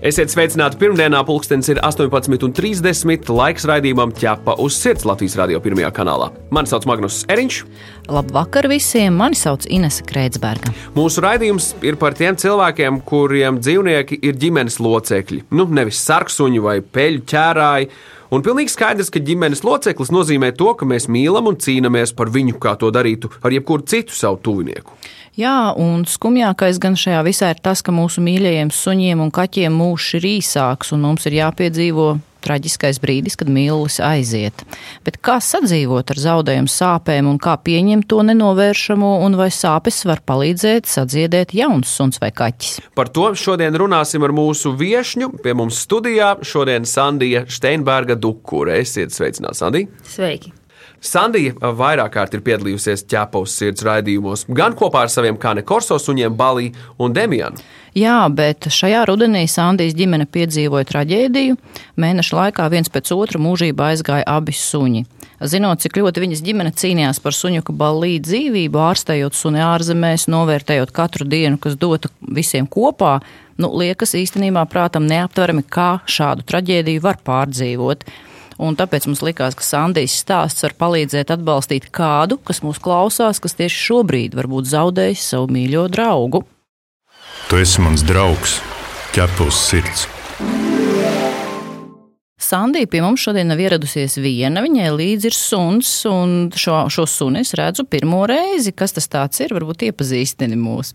Esiet sveicināti pirmdienā, pulkstenis ir 18,30. Laiks raidījumam ķepa uz sirds Latvijas radio pirmajā kanālā. Mani sauc Magnus Eriņš. Labvakar visiem! Mani sauc Inese Kreitsberga. Mūsu raidījums ir par tiem cilvēkiem, kuriem dzīvnieki ir ģimenes locekļi. Nu, nevis sarksuņi vai peļu ķērāji. Un pilnīgi skaidrs, ka ģimenes loceklis nozīmē to, ka mēs mīlam un cīnāmies par viņu, kā to darītu ar jebkuru citu savu tuvinieku. Jā, un skumjākais gan šajā visā ir tas, ka mūsu mīļajiem suņiem un kaķiem mūžs ir īsāks, un mums ir jāpiedzīvo traģiskais brīdis, kad mīlulis aiziet. Bet kā sadzīvot ar zaudējumu sāpēm un kā pieņemt to nenovēršamo, un vai sāpes var palīdzēt sadziedēt jauns suns vai kaķis? Par to šodien runāsim ar mūsu viesņu. Pie mums studijā šodien Sandija Steinberga Dukure. Esiet sveicināti, Sandija! Sveiki! Sandija vairāk kārt ir piedalījusies ķēpaus sirds raidījumos, gan kopā ar saviem kāne korso suņiem Balī un Demianu. Jā, bet šajā rudenī Sandijas ģimene piedzīvoja traģēdiju. Mēneša laikā viens pēc otra mūžībā aizgāja abi suņi. Zinot, cik ļoti viņas ģimene cīnījās par suņuka balī dzīvību, ārstējot suni ārzemēs, novērtējot katru dienu, kas dota visiem kopā, nu, liekas īstenībā prātam neaptverami, kā šādu traģēdiju var pārdzīvot. Un tāpēc mums likās, ka Sandijas stāsts var palīdzēt atbalstīt kādu, kas mūs klausās, kas tieši šobrīd varbūt zaudējis savu mīļo draugu. Tu esi mans draugs, ķepus sirds. Sandija pie mums šodien nav ieradusies viena. Viņai līdzi ir suns, un šo, šo sunu es redzu pirmo reizi. Kas tas ir? Varbūt iepazīstini mūs.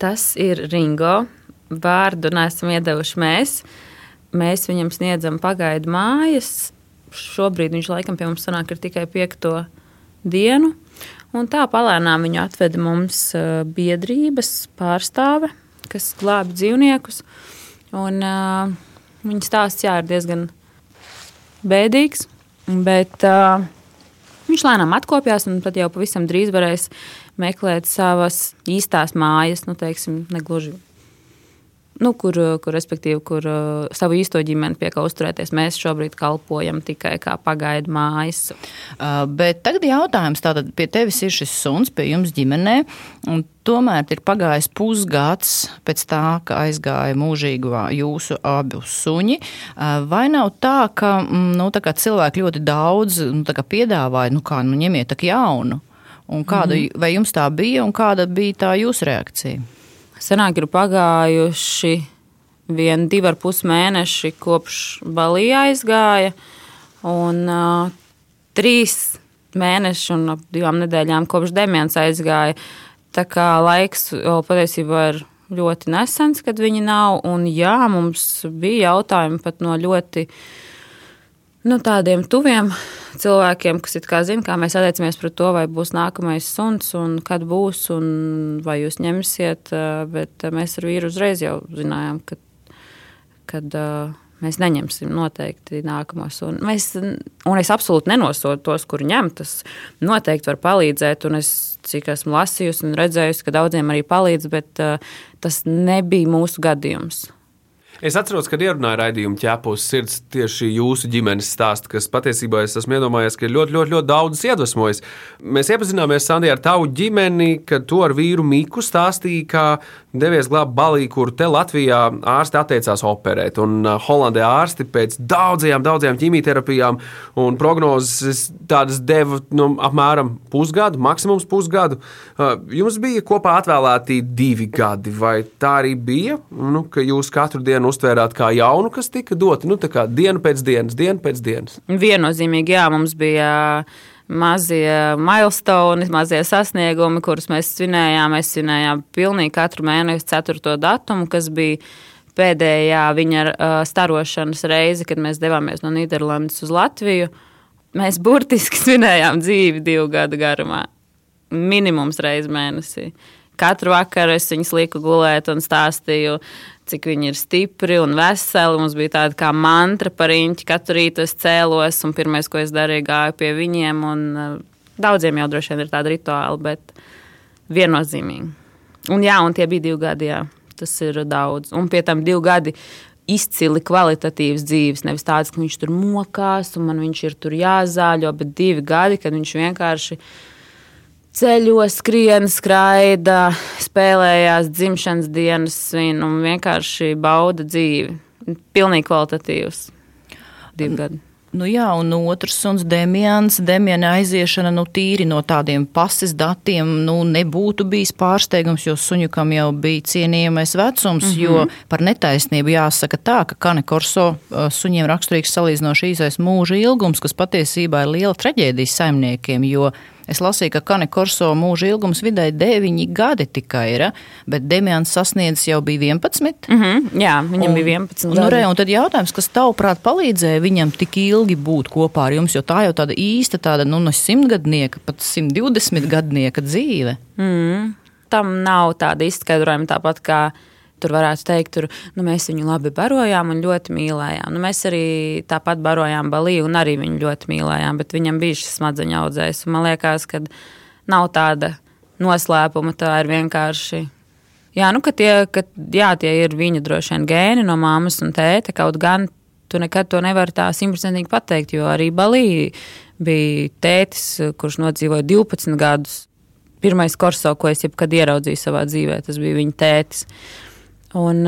Tas ir Ringo. Vārdu nesam iedevuši mēs. Mēs viņam sniedzam pagaidu mājas. Šobrīd viņš laikam pie mums sanāk tikai piekto dienu. Un tā palēnām viņu atveda mums biedrības pārstāve, kas glābi dzīvniekus. Un, uh, viņa stāsts jā, ir diezgan bēdīgs, bet uh, viņš lēnām atkopjās un tad jau pavisam drīz varēs meklēt savas īstās mājas, nu, teiksim, negluži nu, kur, kur, respektīvi, kur uh, savu īsto ģimeni pie kā uzturēties. Mēs šobrīd kalpojam tikai kā pagaidu mājas. Uh, bet tagad jautājums, tātad pie tevis ir šis suns, pie jums ģimenē, un tomēr ir pagājis pusgads pēc tā, ka aizgāja mūžīgi jūsu abu suņi. Vai nav tā, ka mm, nu, tā cilvēki ļoti daudz nu, piedāvāja, nu kā, nu ņemiet tak jaunu? Un kāda, mm. Vai jums tā bija un kāda bija tā jūsu reakcija? Senāk ir pagājuši vien divi ar pus mēneši kopš Balija aizgāja, un uh, trīs mēneši un ap divām nedēļām kopš Demjans aizgāja. Tā kā laiks vēl patiesībā ir ļoti nesens, kad viņi nav, un jā, mums bija jautājumi pat no ļoti nu, tādiem tuviem cilvēkiem, kas zina, kā mēs attiecamies pret to, vai būs nākamais suns, un kad būs, un vai jūs ņemsiet. Bet mēs ar vīru uzreiz jau zinājām, ka kad, mēs neņemsim noteikti nākamo sunu. Mēs, un es absolūti nenosodu tos, kur ņem. Tas noteikti var palīdzēt, es cik esmu lasījusi un redzējusi, ka daudziem arī palīdz, bet tas nebija mūsu gadījums. Es atceros, kad ierunāju raidījumu ķēpos sirds tieši jūsu ģimenes stāstu, kas patiesībā es esmu iedomājies, ka ļoti, ļoti, ļoti daudz iedvesmojas. Mēs iepazināmies, Sandija, ar tavu ģimeni, kad to ar vīru Miku stāstīja, ka devies glābt balī, kur te Latvijā ārsti atteicās operēt. Un uh, Holandē ārsti pēc daudzajām, daudzajām ķīmijterapijām un prognozes tādas deva nu, apmēram pusgadu, maksimums pusgadu. Uh, jums bija kopā atvēlēti divi gadi, vai tā arī bija? Nu, ka jūs katru dienu uztvērāt kā jaunu, kas tika dota nu, dienu pēc dienas, dienu pēc dienas? Viennozīmīgi, jā, mums bija mazie milestone, mazie sasniegumi, kurus mēs svinējām. Mēs svinējām pilnīgi katru mēnesi, 4. datumu, kas bija pēdējā viņa uh, starošanas reize, kad mēs devāmies no Nīderlandes uz Latviju. Mēs burtiski svinējām dzīvi divu gadu garumā. Minimums reizes mēnesī. Katru vakaru es viņus lieku gulēt un stāstīju cik viņi ir stipri un veseli. Mums bija tāda kā mantra par īņķi. Katru rītu es cēlos, un pirmais, ko es darīju, gāju pie viņiem. Un, uh, daudziem jau droši vien ir tāda rituāla, bet viennozīmīgi. Un, jā, un tie bija divi gadi, jā. tas ir daudz. Un pie tam divi gadi izcili kvalitatīvas dzīves. Nevis tāds, ka viņš tur mokās un man viņš ir tur jāzāļo, bet divi gadi, kad viņš vienkārši ceļo, skrien, skraida, spēlējās dzimšanas dienas svin un vienkārši bauda dzīvi. Pilnīgi kvalitatīvs divi gadi. Nu jā, un otrs suns Demians. Demiana aiziešana nu, tīri no tādiem pases datiem nu, nebūtu bijis pārsteigums, jo suņukam jau bija cienījamais vecums, mm -hmm. jo par netaisnību jāsaka tā, ka Kane Korso uh, suņiem raksturīgs salīdzinoši īsais mūža ilgums, kas patiesībā ir liela traģēdija saimniekiem, jo Es lasīju, ka Kane Korso mūža ilgums vidēji 9 gadi tikai ir, bet Demians sasniedzis jau bija 11. Mm -hmm, jā, viņam un, bija 11. Nu, re, un tad jautājums, kas tavuprāt palīdzēja viņam tik ilgi būt kopā ar jums, jo tā jau tāda īsta, tāda, nu, no simtgadnieka, pat 120 gadnieka dzīve. Mm, tam nav tāda izskaidrojuma tāpat kā Tur varētu teikt, tur, nu, mēs viņu labi barojām un ļoti mīlējām. Nu, mēs arī tāpat barojām Baliju un arī viņu ļoti mīlējām, bet viņam bija šis smadzeņu audzējs. Man liekas, ka nav tāda noslēpuma, tā ir vienkārši. Jā, nu, ka tie, ka, jā, tie ir viņa droši vien gēni no māmas un tēta. Kaut gan tu nekad to nevari tā simtprocentīgi pateikt, jo arī Balija bija tētis, kurš nodzīvoja 12 gadus. Pirmais korso, ko es jebkad ieraudzīju savā dzīvē, tas bija viņa tētis. Un,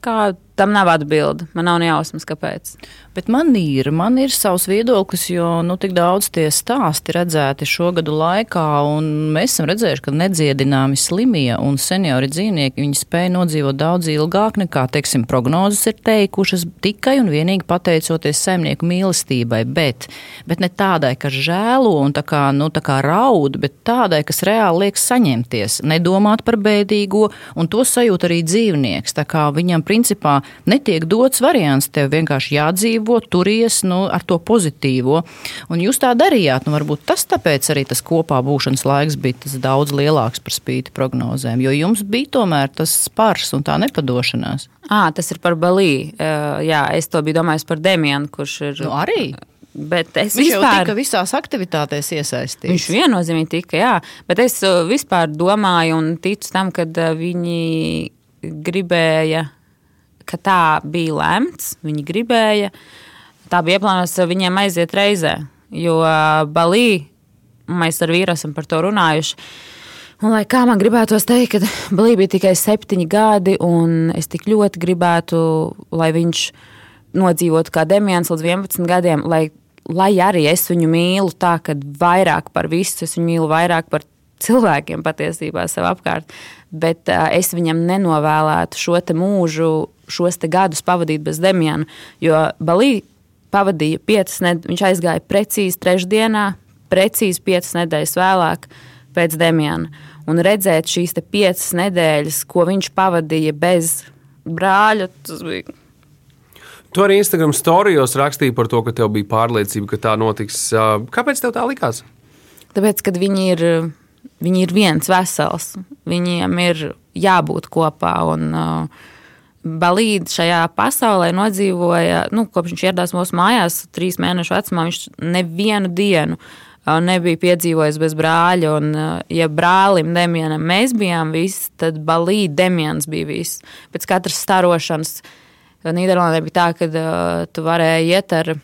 kā, tam nav atbildi. Man nav nejausmas, kāpēc. Bet man ir, man ir savs viedoklis, jo nu, tik daudz tie stāsti redzēti šo gadu laikā, un mēs esam redzējuši, ka nedziedināmi slimie un seniori dzīvnieki spēja nodzīvot daudz ilgāk nekā, teiksim, prognozes ir teikušas tikai un vienīgi pateicoties saimnieku mīlestībai, bet, bet ne tādai, kas žēlo un tā kā, nu, tā kā raud, bet tādai, kas reāli liek saņemties, nedomāt par bēdīgo, un to sajūt arī dzīvnieks. Tā kā viņam principā netiek dots variants, tev vienkārši jādzīvo turies nu, ar to pozitīvo. Un jūs tā darījāt. Nu, varbūt tas tāpēc arī tas kopā būšanas laiks bija daudz lielāks par spīti prognozēm, jo jums bija tomēr tas spars un tā nepadošanās. À, tas ir par Balī. Uh, jā, es to biju domājis par Demianu, kurš ir. Nu, arī. Bet es viņš vispār, jau tika visās aktivitātēs iesaistīts. Viņš viennozīmīgi tika, jā. Bet es vispār domāju un ticu tam, ka viņi gribēja ka tā bija lemts, viņi gribēja. Tā bija ieplānots viņiem aiziet reizē, jo Balī mēs ar vīru esam par to runājuši. Un, lai kā man gribētos teikt, ka Balī bija tikai septiņi gadi, un es tik ļoti gribētu, lai viņš nodzīvotu kā Demians līdz 11 gadiem, lai, lai arī es viņu mīlu tā, ka vairāk par visu, es viņu mīlu vairāk par cilvēkiem patiesībā sev apkārt, bet es viņam nenovēlētu šo mūžu šos gadus pavadīt bez Demiana. Jo Balī pavadīja piecas nedēļas, viņš aizgāja precīzi trešdienā, precīzi piecas nedēļas vēlāk pēc Demiana. Un redzēt šīs piecas nedēļas, ko viņš pavadīja bez brāļa, tas bija. Tu arī Instagram storijos rakstīji par to, ka tev bija pārliecība, ka tā notiks. Kāpēc tev tā likās? Tāpēc, kad viņi ir, viņi ir viens vesels, viņiem ir jābūt kopā. Un, uh, Balīds šajā pasaulē nodzīvoja, nu, kopš viņš ieradās mūsu mājās, trīs mēnešu vecumā. Viņš nevienu dienu nebija piedzīvojis bez brāļa. Un, ja brālim Demianam mēs bijām visi, tad Balīds Demians bija viss. Pēc katras starošanas Nīderlandē bija tā, ka uh, tu varēji iet ar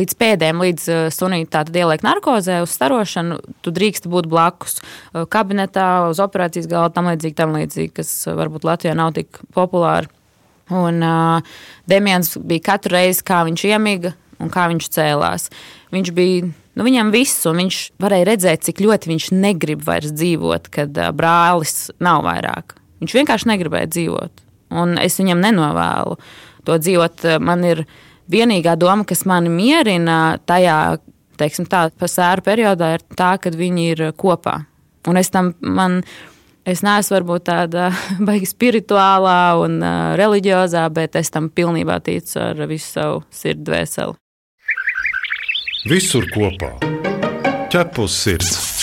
līdz pēdējiem, līdz uh, sunītam tātad ieliek narkozē uz starošanu, tu drīkst būt blakus uh, kabinetā, uz operācijas galda, tam līdzīgi, tam līdzīgi, kas varbūt Latvijā nav tik populāri. Un uh, Demians bija katru reizi, kā viņš iemiga un kā viņš cēlās. Viņš bija, nu, viņam viss, un viņš varēja redzēt, cik ļoti viņš negrib vairs dzīvot, kad uh, brālis nav vairāk. Viņš vienkārši negribēja dzīvot, un es viņam nenovēlu to dzīvot. Man ir vienīgā doma, kas mani mierina tajā, teiksim tā, pasēru periodā, ir tā, kad viņi ir kopā. Un es tam, man, Es neesmu varbūt tāda baigi spirituālā un uh, reliģiozā, bet es tam pilnībā ticu ar visu savu sirdi dvēseli. Visur kopā - ķepus sirds.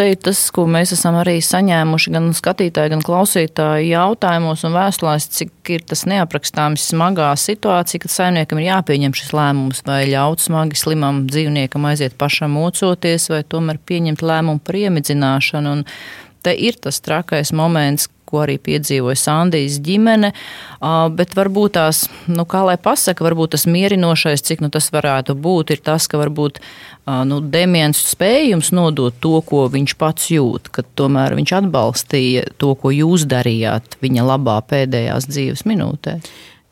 Te ir tas, ko mēs esam arī saņēmuši gan skatītāji, gan klausītāji jautājumos un vēstulēs, cik ir tas neaprakstāms smagā situācija, kad saimniekam ir jāpieņem šis lēmums, vai ļaut smagi slimam dzīvniekam aiziet pašam mocoties, vai tomēr pieņemt lēmumu par iemidzināšanu. Un te ir tas trakais moments, ko arī piedzīvoja Sandijas ģimene, bet varbūt tās, nu, kā lai pasaka, varbūt tas mierinošais, cik nu tas varētu būt, ir tas, ka varbūt nu, Demiens spējums nodot to, ko viņš pats jūt, ka tomēr viņš atbalstīja to, ko jūs darījāt viņa labā pēdējās dzīves minūtē.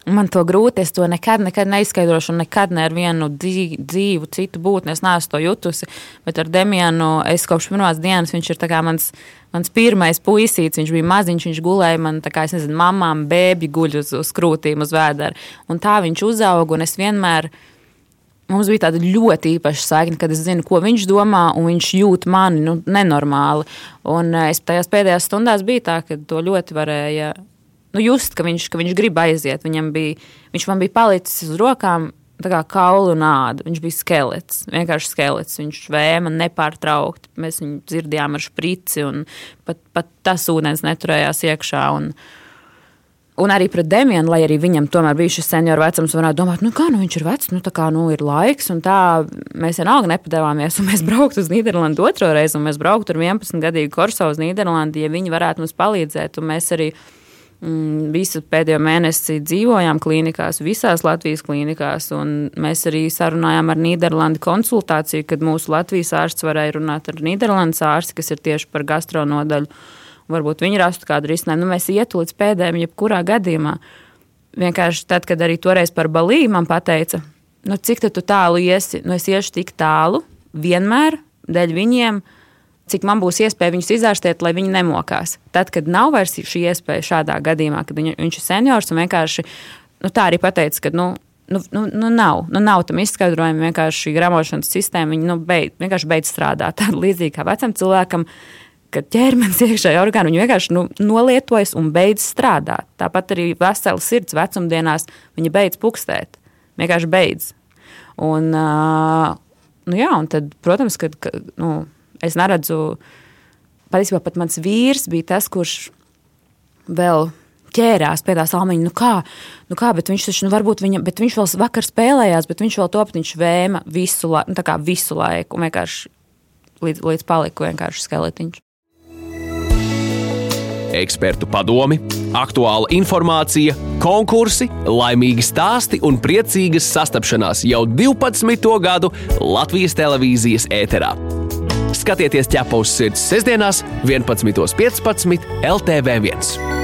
Man to grūti, es to nekad, nekad neizskaidrošu, un nekad ne ar vienu dzīvu citu būtni es neesmu to jutusi. Bet ar Demianu es kopš pirmās dienas viņš ir mans, mans pirmais puisīts. Viņš bija maziņš, viņš gulēja man, kā es nezinu, mamām, bēbi guļ uz, uz krūtīm, uz vēdera. Un tā viņš uzauga, un es vienmēr. Mums bija tāda ļoti īpaša saikne, kad es zinu, ko viņš domā, un viņš jūt mani nu, nenormāli. Un eh, es tajās pēdējās stundās bija tā, ka to ļoti varēja nu, just, ka viņš, ka viņš grib aiziet. Viņam bija, viņš man bija palicis uz rokām. Tā kā kaulu nāda. Viņš bija skelets, vienkārši skelets. Viņš vēma nepārtraukti. Mēs viņu dzirdējām ar sprici, un pat, pat tas ūdens neturējās iekšā. Un, Un arī pret Dēmonu, lai arī viņam tomēr bija šis senioru vecums, varētu domāt, nu, kā nu, viņš ir vecs, nu, tā kā nu, ir laiks. Un tā mēs vienalga nepadevāmies, un mēs brauktu uz Nīderlandi otro reizi, un mēs brauktu ar 11 gadīgu korso uz Nīderlandi, ja viņi varētu mums palīdzēt. Un mēs arī visu pēdējo mēnesi dzīvojām klīnikās, visās Latvijas klīnikās. Mēs arī sarunājām ar Nīderlandi konsultāciju, kad mūsu Latvijas ārsts varēja runāt ar Nīderlandes ārsti, kas ir tieši par gastronodaļu. Varbūt viņi rastu kādu risinājumu. Nu, mēs ietu līdz pēdējiem, jebkurā gadījumā. Vienkārši tad, kad arī toreiz par balīju man teica, nu, cik tālu iesi, nu, es iešu tik tālu vienmēr dēļ viņiem cik man būs iespēja viņus izārstēt, lai viņi nemokās. Tad, kad nav vairs šī iespēja šādā gadījumā, kad viņ, viņš ir seniors un vienkārši nu, tā arī pateica, ka nu, nu, nu, nu nav, nu, nav tam izskaidrojuma. Vienkārši gramošanas sistēma viņa, nu, beid, vienkārši beidz strādāt. Tāda līdzīga kā vecam cilvēkam. Kad ķermenis iekšējā orgāna vienkārši nu, nolietojas un beidz strādāt. Tāpat arī vesela sirds vecumdienās viņa beidz pukstēt. Vienkārši beidz. Un, uh, nu jā, un tad, protams, kad, ka, nu, Es neredzu, patiesībā pat mans vīrs bija tas, kurš vēl ķērās pie tā salmiņa. Nu kā, nu kā, bet viņš taču, nu varbūt viņa, bet viņš vēl vakar spēlējās, bet viņš vēl top, viņš vēma visu, la, nu, visu laiku, un vienkārši līdz, līdz paliku vienkārši skeletiņš. Ekspertu padomi, aktuāla informācija, konkursi, laimīgi stāsti un priecīgas sastapšanās jau 12. gadu Latvijas televīzijas ēterā. Skatieties ķepa uz sirds sestdienās, 11.15. LTV1.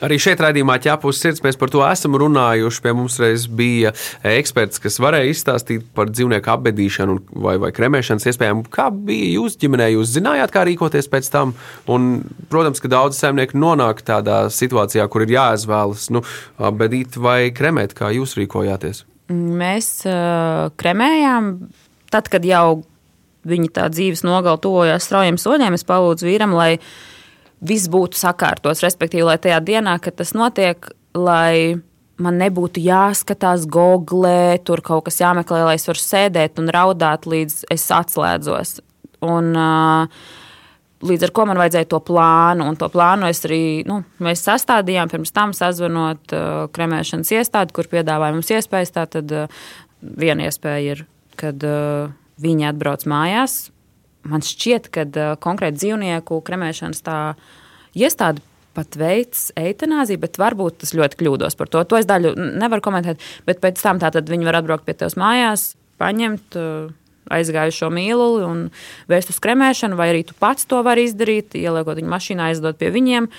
Arī šeit raidījumā ķēpus sirds mēs par to esam runājuši. Pie mums reiz bija eksperts, kas varēja izstāstīt par dzīvnieku apbedīšanu vai, vai kremēšanas iespējām. Kā bija jūsu ģimenē? Jūs zinājāt, kā rīkoties pēc tam? Un, protams, ka daudz saimnieku nonāk tādā situācijā, kur ir jāizvēlas nu, bedīt vai kremēt. Kā jūs rīkojāties? Mēs uh, kremējām, tad, kad jau viņa tā dzīves nogala tuvojās straujiem soļiem, es palūdzu vīram, lai viss būtu sakārtots. Respektīvi, lai tajā dienā, kad tas notiek, lai man nebūtu jāskatās googlē, tur kaut kas jāmeklē, lai es varu sēdēt un raudāt, līdz es atslēdzos. Un, uh, Līdz ar to man vajadzēja to plānu, un to plānu es arī nu, sastādījām. Pirms tam sazvanot uh, kremēšanas iestādi, kur piedāvāja mums iespējas. Tātad uh, viena iespēja ir, kad uh, viņi atbrauc mājās. Man šķiet, ka uh, konkrēti dzīvnieku kremēšanas tā iestāde pat veids eitanāziju, bet varbūt tas ļoti kļūdos par to. To es daļu nevaru komentēt, bet pēc tam viņi var atbraukt pie tevis mājās, paņemt. Uh, aizgājušo mīluli un vēst uz kremēšanu, vai arī tu pats to vari izdarīt, ieliekot viņu mašīnā, aizdot pie viņiem.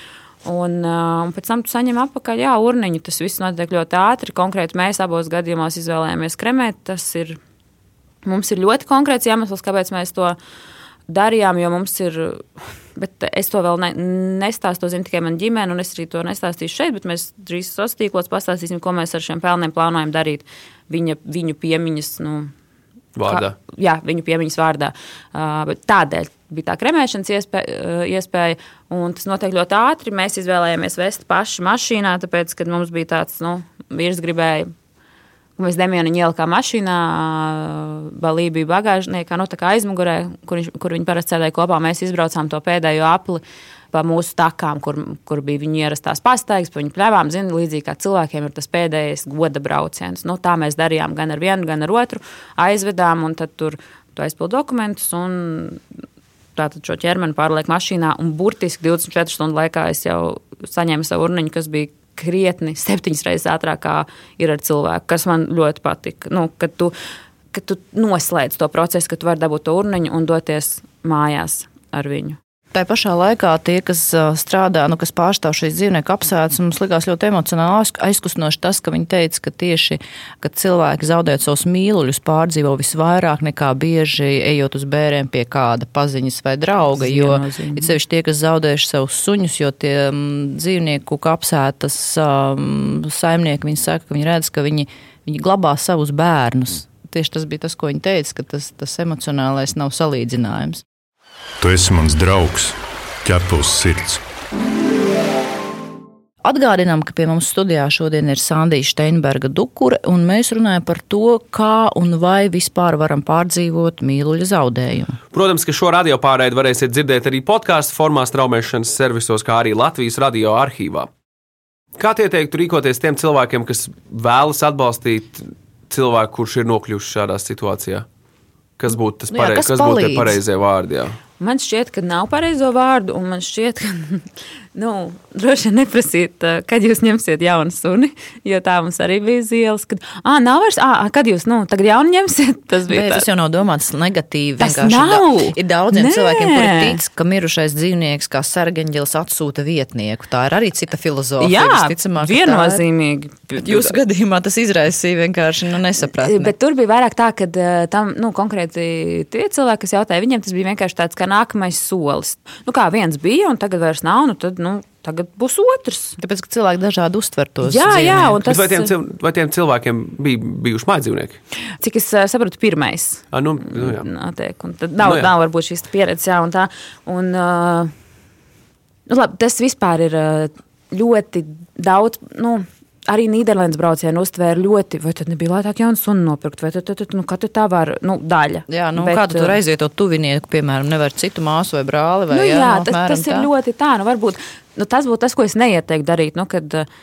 Un, uh, un pēc tam tu saņem atpakaļ jā, urniņu. Tas viss notiek ļoti ātri. Konkrēti mēs abos gadījumos izvēlējāmies kremēt. Tas ir, mums ir ļoti konkrēts iemesls, kāpēc mēs to darījām, jo mums ir. Bet es to vēl ne, nestāstu. To zina tikai mana ģimene, un es arī to nestāstīšu šeit. Bet mēs drīz sociālos tīklos pastāstīsim, ko mēs ar šiem pelniem plānojam darīt. Viņa, viņu piemiņas nu, Vārdā. Kā, jā, viņu piemiņas vārdā. Uh, tādēļ bija tā kremēšanas iespēja, uh, iespēja, un tas notiek ļoti ātri. Mēs izvēlējāmies vest paši mašīnā, tāpēc, kad mums bija tāds, nu, vīrs gribēja. Mēs Demianu ielikām mašīnā, balīja bija bagāžniekā, nu, tā kā aizmugurē, kur, viņš, kur viņi parasti sēdēja kopā. Mēs izbraucām to pēdējo apli. Pa mūsu takām, kur, kur bija viņa ierastās pastaigas, pa viņu pļavām. Zinu, līdzīgi kā cilvēkiem ir tas pēdējais goda brauciens. Nu, tā mēs darījām gan ar vienu, gan ar otru. Aizvedām, un tad tur tu aizpildi dokumentus tātad šo ķermeni pārliek mašīnā. Un burtiski 24 stundu laikā es jau saņēmu savu urniņu, kas bija krietni septiņas reizes ātrāk kā ir ar cilvēku, kas man ļoti patika. Nu, kad tu, kad tu noslēdz to procesu, ka tu vari dabūt to urniņu un doties mājās ar viņu. Tā pašā laikā tie, kas strādā, nu, kas pārstāv šīs dzīvnieku apsēdes, mums likās ļoti emocionāli aizkustinoši tas, ka viņi teica, ka tieši, kad cilvēki zaudēt savus mīluļus, pārdzīvo visvairāk nekā bieži ejot uz bērēm pie kāda paziņas vai drauga, jo it sevišķi tie, kas zaudējuši savus suņus, jo tie m, dzīvnieku apsētas um, saimnieki, viņi saka, ka viņi redz, ka viņi, viņi glabā savus bērnus. Tieši tas bija tas, ko viņi teica, ka tas, tas emocionālais nav salīdzinājums. Tu esi mans draugs, ķepus sirds. Atgādinām, ka pie mums studijā šodien ir Sandija Steinberga Dukure, un mēs runājam par to, kā un vai vispār varam pārdzīvot mīluļa zaudējumu. Protams, ka šo radio pārēdi varēsiet dzirdēt arī podkāstu formā straumēšanas servisos, kā arī Latvijas radio arhīvā. Kā tie teiktu rīkoties tiem cilvēkiem, kas vēlas atbalstīt cilvēku, kurš ir nokļuvis šādā situācijā? Kas būtu tas Nu jā, pareiz, kas kas būtu pareizie vārdi? Jā? Man šķiet, ka nav pareizo vārdu, un man šķiet, ka nu, droši vien neprasīt, eh, kad jūs ņemsiet jaunu suni. Jo tā mums arī bija zils, kad, ah, nav vairs, ah, kad jūs, nu, tagad jaunu ņemsiet. Tas bija Bet tas jau nav domāts negatīvi. Tas nav! Da, ir daudziem Nē! cilvēkiem, kuri tic, ka mirušais dzīvnieks kā sargeņģelis atsūta vietnieku. Tā ir arī cita filozofija. Jā, ka ir. viennozīmīgi. Jūsu gadījumā tas izraisīja vienkārši nu, nesapratni. Bet tur bija vairāk tā, ka eh, tam nu, konkrēti tie cilvēki, kas jautāja, viņiem tas bija vienkārši tāds kā nākamais solis. Nu, kā viens bija, un tagad vairs nav, nu tad nu, tagad būs otrs. Tāpēc, ka cilvēki dažādi uztver tos. Jā, jā, dzīvniekus. un Tas... Vai, tiem, cil- vai tiem cilvēkiem bija bijuši mājdzīvnieki? cik es eh, sapratu, pirmais. Ah, nu, nu, jā. Notiek, un tad nav, Nu jā. nav varbūt šīs pieredzes, jā, un tā. Un, uh, nu, labi, tas vispār ir ļoti daudz. Nu, Arī Nīderlandes braucienu uztvēra ļoti, vai tad nebija lētāk jaunu sunu nopirkt, vai tad, tad, tad nu, katra tā var, nu, daļa. Jā, nu, Bet, kādu tur uh, aiziet to tuvinieku, piemēram, nevar citu māsu vai brāli? Vai, Nu, jā, jā, tas, apmēram tas ir tā. ļoti tā. Nu, varbūt, nu, tas būtu tas, ko es neieteiktu darīt. Nu, kad, uh,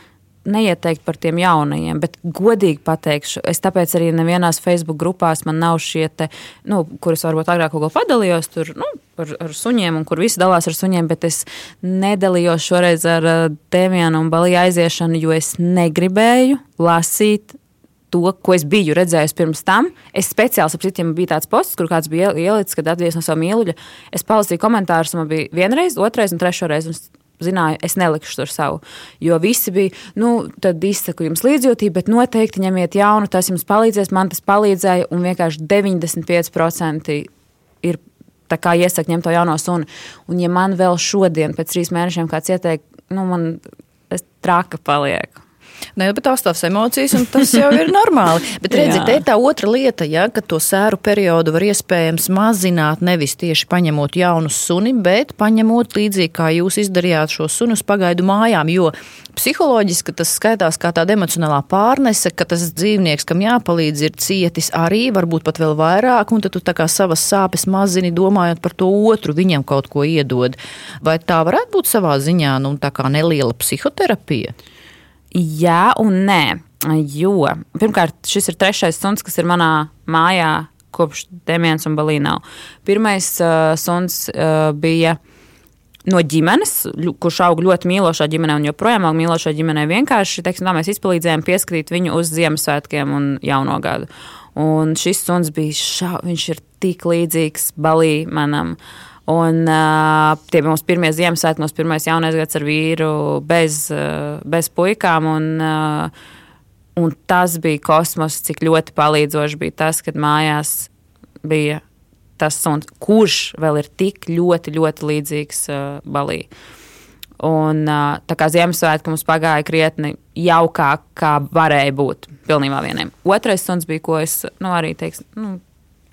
Neieteikt par tiem jaunajiem, bet godīgi pateikšu, es tāpēc arī nevienās Facebook grupās man nav šie, te, nu, kuras varbūt agrāk kaut ko padalījos tur, nu, ar, ar suņiem, un kur visi dalās ar suņiem, bet es nedalījos šoreiz ar uh, Dēmjānu un Baliju aiziešanu, jo es negribēju lasīt to, ko es biju redzējis pirms tam. Es speciāli saprotu, bija tāds posts, kur kāds bija ielicis, kad atgriezās no sava mīluļa. Es palasīju komentārus, man bija vienreiz, otrreiz un trešo reizi. Zināju, es nelikšu tur savu. Jo visi bija, nu, tad izsaku jums līdzjūtību, bet noteikti ņemiet jaunu, tas jums palīdzēs. Man tas palīdzēja, un vienkārši 95% ir tā kā iesaka ņemt to jauno sunu. Un, ja man vēl šodien, pēc trīs mēnešiem, kāds ieteikt, nu, man traka palieku. Nē, bet tās tās emocijas, un tas jau ir normāli. Bet redziet, te ir tā otra lieta, ja, ka to sēru periodu var iespējams mazināt nevis tieši paņemot jaunu suni, bet paņemot līdzīgi kā jūs izdarījāt šo sunu uz pagaidu mājām. Jo psiholoģiski tas skaitās kā tāda emocionālā pārnese, ka tas dzīvnieks, kam jāpalīdz, ir cietis arī, varbūt pat vēl vairāk, un tad tu tā kā savas sāpes mazini, domājot par to otru, viņam kaut ko iedod. Vai tā varētu būt savā ziņā, nu, tā kā neliela psihoterapija? Jā, un nē. Jo pirmkārt, šis ir trešais suns, kas ir manā mājā kopš Dēmijas un Balīna. Pirmais uh, suns uh, bija no ģimenes, kurš aug ļoti mīlošā ģimenē un joprojām aug mīlošā ģimenē. Vienkārši teiksim, tā, mēs izpalīdzējām pieskatīt viņu uz Ziemassvētkiem un Jauno gadu. Un šis suns bija šā, viņš ir tik līdzīgs Balī manam. Un uh, tie bija mūsu pirmie Ziemassvētki, mūsu pirmais jaunais gads ar vīru bez, uh, bez puikām. Un, uh, un tas bija kosmos, cik ļoti palīdzoši bija tas, kad mājās bija tas suns, kurš vēl ir tik ļoti, ļoti līdzīgs uh, Balī. Un uh, tā kā Ziemassvētki mums pagāja krietni jaukāk, kā varēja būt pilnībā vieniem. Otrais suns bija, ko es nu, arī teiks, nu,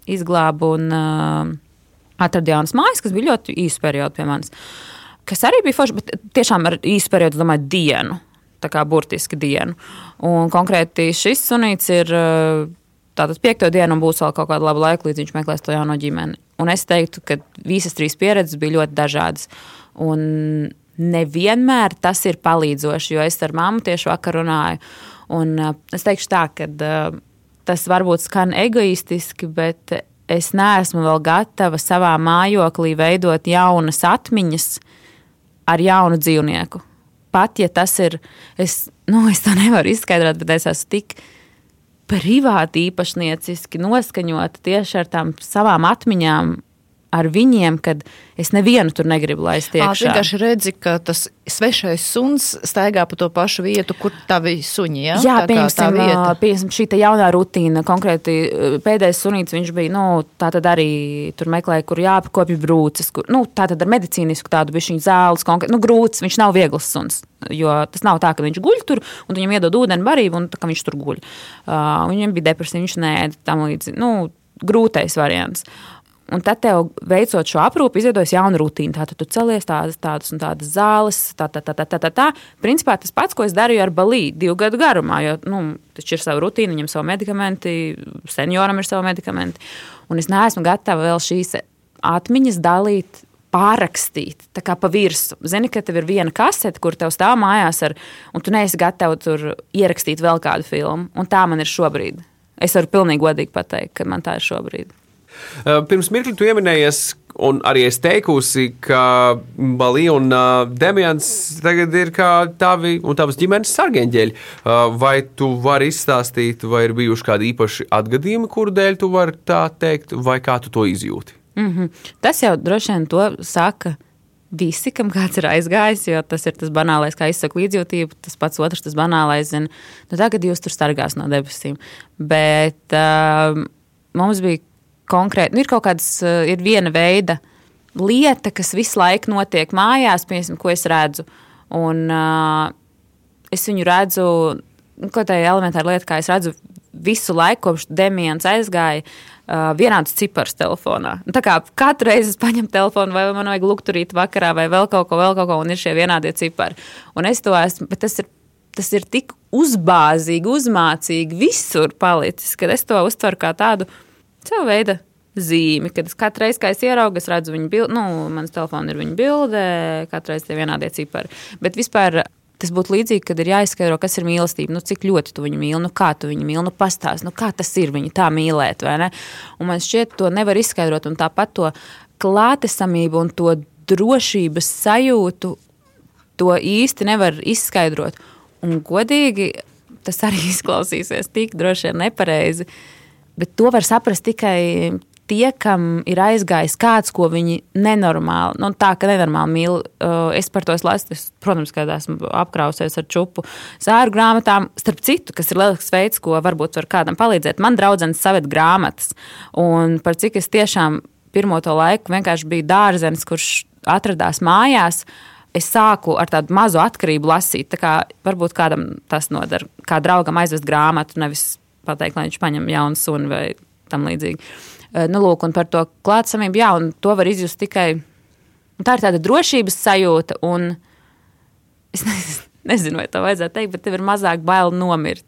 izglābu un uh, atradu jaunas mājas, kas bija ļoti īsa perioda pie manis. Kas arī bija forši, bet tiešām ar īsu periodu, domāju, dienu. Tā kā burtiski dienu. Un konkrēti šis sunīts ir uh, tātad piekto dienu un būs vēl kaut kāda laba laika, līdz viņš meklēs to jauno ģimeni. Un es teiktu, ka visas trīs pieredzes bija ļoti dažādas. Un nevienmēr tas ir palīdzoši, jo es ar mammu tieši vakar runāju. Un, uh, es teikšu tā, ka uh, tas varbūt skan egoistiski, bet es neesmu vēl gatava savā mājoklī veidot jaunas atmiņas ar jaunu dzīvnieku. Pat ja tas ir, es, nu, es to nevaru izskaidrot, bet es esmu tik privāti īpašnieciski noskaņota tieši ar tām savām atmiņām ar viņiem, kad es nevienu tur negribu laist iekšā. vienkārši redzi, ka tas svešais suns staigā pa to pašu vietu, kur tavi suņi. Ja? Jā, Tā kā tā piemēram, piemēram, šī te jaunā rutīna, konkrēti uh, pēdējais sunīts, viņš bija, nu, tā tad arī tur meklēja, kur jāapkopja brūces, kur, nu, tā tad ar medicīnisku tādu bišķiņu zāles, konkrēti, nu, grūts, viņš nav viegls suns, jo tas nav tā, ka viņš guļ tur, un viņam iedod ūdeni barību, un tā kā viņš tur guļ. Uh, viņam bija depresija, viņš neēda tam līdzi, nu, grūtais variants. Un tad, tev, veicot šo aprūpi, izveidojas jauna rutīna. Tātad tu celies tādas, tādas un tādas zāles, tā, tā, tā, tā, tā, tā, tā. Principā tas pats, ko es darīju ar balīti divu gadu garumā, jo nu, taču ir sava rutīna, viņam savi medikamenti, senioram ir savi medikamenti. Un es neesmu gatava vēl šīs atmiņas dalīt. Pārrakstīt, tā kā pa virsmu. Zini, ka tev ir viena kasete, kur tev stāv mājās, ar, un tu neesi gatavs tur ierakstīt vēl kādu filmu. Un tā man ir šobrīd. Es varu pilnīgi godīgi pateikt, ka man tā ir šobrīd. Uh, Pirms mirkli tu pieminējies, un arī es teikusi, ka Balija un uh, Demians tagad ir kā tavi un tavas ģimenes sargeņģeļi. Uh, Vai tu vari izstāstīt, vai ir bijuši kādi īpaši atgadījumi, kuru dēļ tu vari tā teikt, vai kā tu to izjūti? Mm -hmm. Tas jau droši vien to saka visi, kam kāds ir aizgājis, jo tas ir tas banālais, kā izsaka līdzjūtība. Tas pats otrs, tas banālais, zina, nu tagad jūs tur stargās no debesīm. Bet uh, mums bija konkrēti, nu ir kaut kāds, uh, ir viena veida lieta, kas visu laiku notiek mājās, piemēram, ko es redzu. Un uh, es viņu redzu, nu, ko tā ir elementāra lieta, kā es redzu visu laiku, kopš Demians aizgāja. Uh, vienāds cipars telefonā. Nu, Tā kā katru reizi es paņemu telefonu, vai man vajag lukturīt vakarā, vai vēl kaut ko, vēl kaut ko, un ir šie vienādie cipari. Un es to esmu, bet tas ir, tas ir tik uzbāzīgi, uzmācīgi visur palicis, ka es to uztveru kā tādu savu veidu zīmi, kad es katru reizi, kad es ieraugu, es redzu viņu bildi, nu, mans telefons ir viņa bilde, katru reizi tie vienādie cipari. Bet vispār tas būtu līdzīgi, kad ir jāizskaidro, kas ir mīlestība, nu, cik ļoti tu viņu mīli, nu, kā tu viņu mīli, nu, pastāst, nu, kā tas ir viņu tā mīlēt, vai ne? Un man šķiet, to nevar izskaidrot, un tāpat to klātesamību un to drošības sajūtu, to īsti nevar izskaidrot. Un godīgi, tas arī izklausīsies tik droši vien nepareizi, bet to var saprast tikai tie, kam ir aizgājis kāds, ko viņi nenormāli, nu, tā ka nenormāli mīl. Uh, Es par to esmu lasījis, protams, kad esmu apkrausies ar čupu sēru grāmatām. Starp citu, kas ir lielisks veids, ko varbūt var kādam palīdzēt. Man draudzene saved grāmatas, un par cik es tiešām pirmo to laiku vienkārši biju dārzenis, kurš atradās mājās. Es sāku ar tādu mazu atkarību lasīt. Tā kā varbūt kādam tas noder, kā draugam aizvest grāmatu, nevis pateikt, lai viņš paņem jaunu sunu vai tam līdzīgi. Nu, lūk, un par to klātsamību, jā, un to var izjust tikai. Tā ir tāda drošības sajūta, un es nezinu, vai to vajadzētu teikt, bet tev ir mazāk bail nomirt.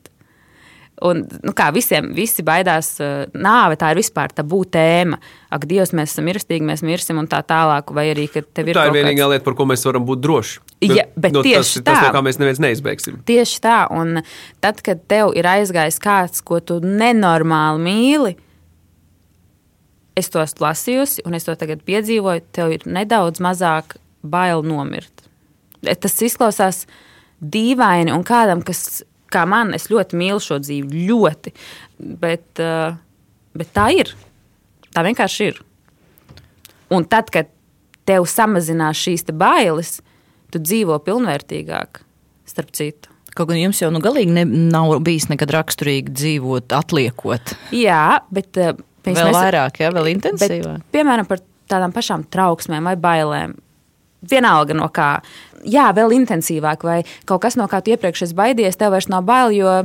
Un, nu kā visiem, visi baidās, nāve tā ir vispār tabū tēma. Ak, Dievs, mēs esam mirstīgi, mēs mirsim un tā tālāk. Vai arī, ka tev ir Tā ir vienīgā kāds- lieta, par ko mēs varam būt droši. Ja, bet nu, tas, tieši tas, tā. no kā mēs neviens neizbēgsim. Tieši tā, un tad, kad tev ir aizgājis kāds, ko tu nenormāli mīli, es to esmu lasījusi, un es to tagad piedzīvoju, tev ir nedaudz mazāk bail nomirt. Tas izklausās dīvaini, un kādam, kas, kā man, es ļoti mīlu šo dzīvi, ļoti, bet, uh, bet tā ir. Tā vienkārši ir. Un tad, kad tev samazinās šīs bailes, tu dzīvo pilnvērtīgāk, starp citu. Kaut gan jums jau nu galīgi ne, nav bijis nekad raksturīgi dzīvot, atliekot. Jā, bet uh, pēc Vēl mēs- vairāk, jā, vēl Bet, intensīvāk. piemēram, par tādām pašām trauksmēm vai bailēm. Vienalga no kā. Jā, vēl intensīvāk, vai kaut kas no kā tu iepriekš esi baidies, tev vairs nav bail, jo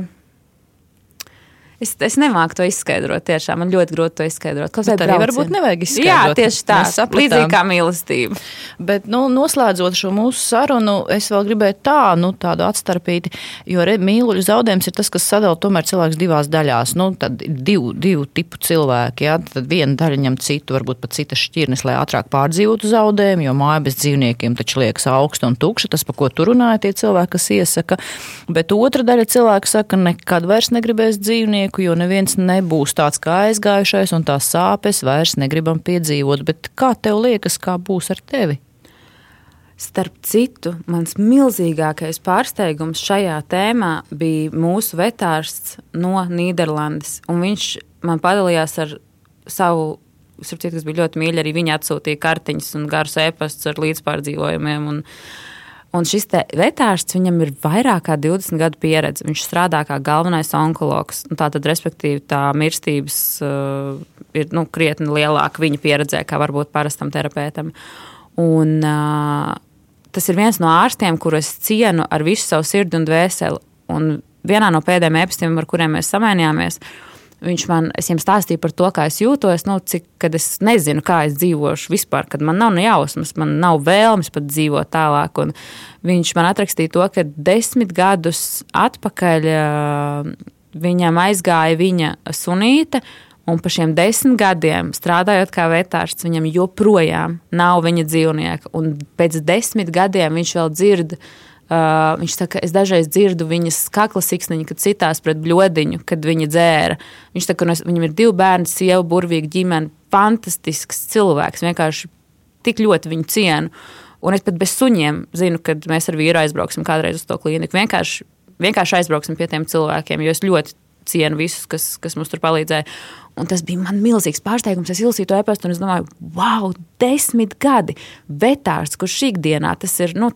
es, es nemāku to izskaidrot. Tiešām man ļoti grūti to izskaidrot. Kaut vai arī varbūt nevajag Jā, izskaidrot. tieši tā. Līdzīgi kā mīlestība. Bet, nu, noslēdzot šo mūsu sarunu, es vēl gribēju tā, nu, tādu atstarpīti, jo re- mīluļu zaudējums ir tas, kas sadala tomēr cilvēks divās daļās. Nu, tad divu, divu tipu cilvēki, jā, tad viena daļa ņem citu, varbūt pat citas šķirnes, lai ātrāk pārdzīvotu zaudējumu, jo māja bez dzīvniekiem taču liekas augsta un tukša, tas, pa ko tu runāji, tie cilvēki, kas iesaka. Bet otra daļa cilvēku saka, nekad vairs negribēs dzīvnieku, dzīvnieku, jo neviens nebūs tāds kā aizgājušais, un tās sāpes vairs negribam piedzīvot. Bet kā tev liekas, kā būs ar tevi? Starp citu, mans milzīgākais pārsteigums šajā tēmā bija mūsu vetārsts no Nīderlandes. Viņš man padalījās ar savu, citu, kas bija ļoti mīļi. Arī viņa atsūtīja kartiņas un garus ēpastus ar līdzpārdzīvojumiem. Un, un šis vetārsts viņam ir vairāk kā 20 gadu pieredze. Viņš strādā kā galvenais onkologs. Tātad, respektīvi, tā mirstības uh, ir nu, krietni lielāka viņa pieredzē, kā varbūt parastam terapeitam. Un, uh, tas ir viens no ārstiem, kuru es cienu ar visu savu sirdi un dvēseli. Un vienā no pēdējiem epistiem, ar kuriem mēs samainījāmies, viņš man stāstīja par to, kā es jūtos, nu, cik, kad es nezinu, kā es dzīvošu vispār, kad man nav ne jausmas, man nav vēlmes pat dzīvot tālāk. Un viņš man atrakstīja to, ka desmit gadus atpakaļ viņam aizgāja viņa sunīte. Un par šiem desmit gadiem strādājot kā vetārsts, viņam joprojām nav viņa dzīvnieka. Un pēc desmit gadiem viņš vēl dzird. Uh, viņš saka, es dažreiz dzirdu viņas kakla siksniņu, kad citās pret bludiņu, kad viņa dzēra. Viņš saka, ka viņam ir divi bērni, sieva, burvīga ģimene, fantastisks cilvēks. Vienkārši tik ļoti viņu cienu. Un es pat bez suņiem zinu, kad mēs ar vīru aizbrauksim kādreiz uz to klīniku. Vienkārši, vienkārši aizbrauksim pie tiem cilvēkiem, jo es ļoti cienu visus, kas, kas mums tur palīdzēja. Un tas bija man milzīgs pārsteigums. Es izlasīju to e-pastu un es domāju, wow, desmit gadi vetārs, kurš ikdienā tas ir. Nu,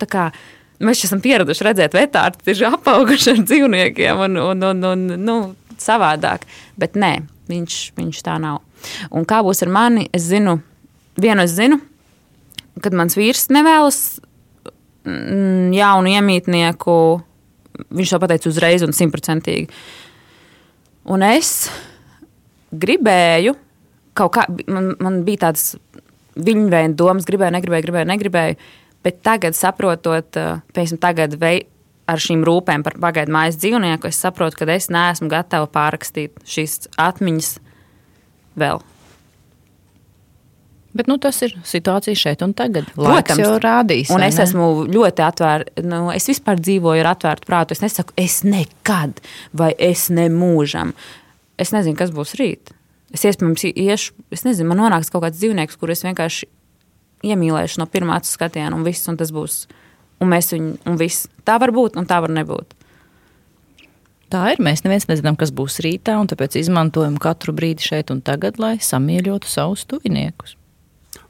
Mēs esam pieraduši redzēt, ka vetāri ir apauguši ar dzīvniekiem un, un, un, un nu, savādāk. Bet nē, viņš, viņš tā nav. Un kā būs ar mani? Es zinu, vienu es zinu, kad mans vīrs nevēlas mm, jaunu iemītnieku. Viņš to pateica uzreiz un simtprocentīgi. Un es gribēju, kaut kā man, man bija tādas viņa veida domas, gribēju, negribēju, gribēju, negribēju. Bet tagad, saprotot, eh, piemēram, tagad vei, ar šīm rūpēm par pagaidu mājas dzīvnieku, es saprotu, ka es neesmu gatava pārrakstīt šīs atmiņas vēl. Bet nu, tas ir situācija šeit un tagad. Laiks Protams, jau rādīs. Un es esmu ļoti atvērta. Nu, es vispār dzīvoju ar atvērtu prātu. Es nesaku, es nekad vai es nemūžam. Es nezinu, kas būs rīt. Es iespējams iešu, es nezinu, man nonāks kaut kāds dzīvnieks, kurus es vienkārši iemīlēšu no pirmā skatiena, un viss, un tas būs. Un mēs viņu, un viss. Tā var būt, un tā var nebūt. Tā ir. Mēs neviens nezinām, kas būs rītā, un tāpēc izmantojam katru brīdi šeit un tagad, lai samīļotu savus tuviniekus.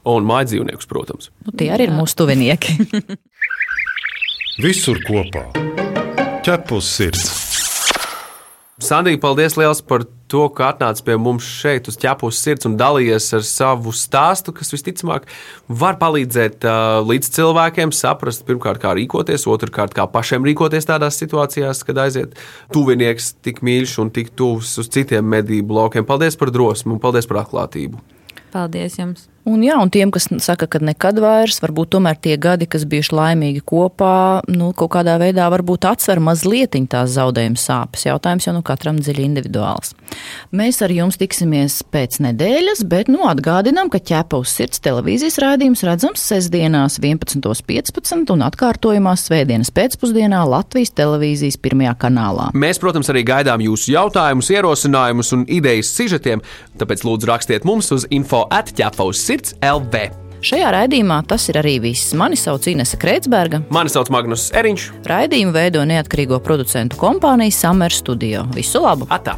Un mājas dzīvniekus, protams. Nu, tie arī Jā. ir mūsu tuvinieki. Visur kopā - ķepus sirds. Sandija, paldies liels par to, ka atnāci pie mums šeit uz ķepus sirds un dalījies ar savu stāstu, kas visticamāk var palīdzēt uh, līdz cilvēkiem saprast, pirmkārt, kā rīkoties, otrkārt, kā pašiem rīkoties tādās situācijās, kad aiziet tuvinieks tik mīļš un tik tuvs uz citiem medību laukiem. Paldies par drosmi un paldies par atklātību! Paldies jums! Un, jā, un tiem, kas saka, ka nekad vairs, varbūt tomēr tie gadi, kas bijuši laimīgi kopā, nu, kaut kādā veidā varbūt atsver mazliet tās zaudējuma sāpes. Jautājums jau nu katram dziļi individuāls. Mēs ar jums tiksimies pēc nedēļas, bet nu, atgādinām, ka ķepa uz sirds televīzijas rādījums redzams sestdienās 11.15 un atkārtojumā svētdienas pēcpusdienā Latvijas televīzijas pirmajā kanālā. Mēs, protams, arī gaidām jūsu jautājumus, ierosinājumus un idejas sižetiem, tāpēc lūdzu rakstiet mums uz info atķepa uz sirds sirds LV. Šajā raidījumā tas ir arī viss. Mani sauc Inese Kreitsberga. Mani sauc Magnus Eriņš. Raidījumu veido neatkarīgo producentu kompānija Summer Studio. Visu labu! Atā.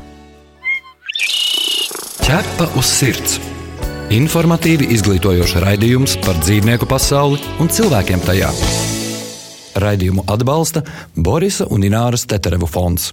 Ķepa uz sirds! Informatīvi izglītojoši raidījums par dzīvnieku pasauli un cilvēkiem tajā. Raidījumu atbalsta Borisa un Ināras Teterevu fonds.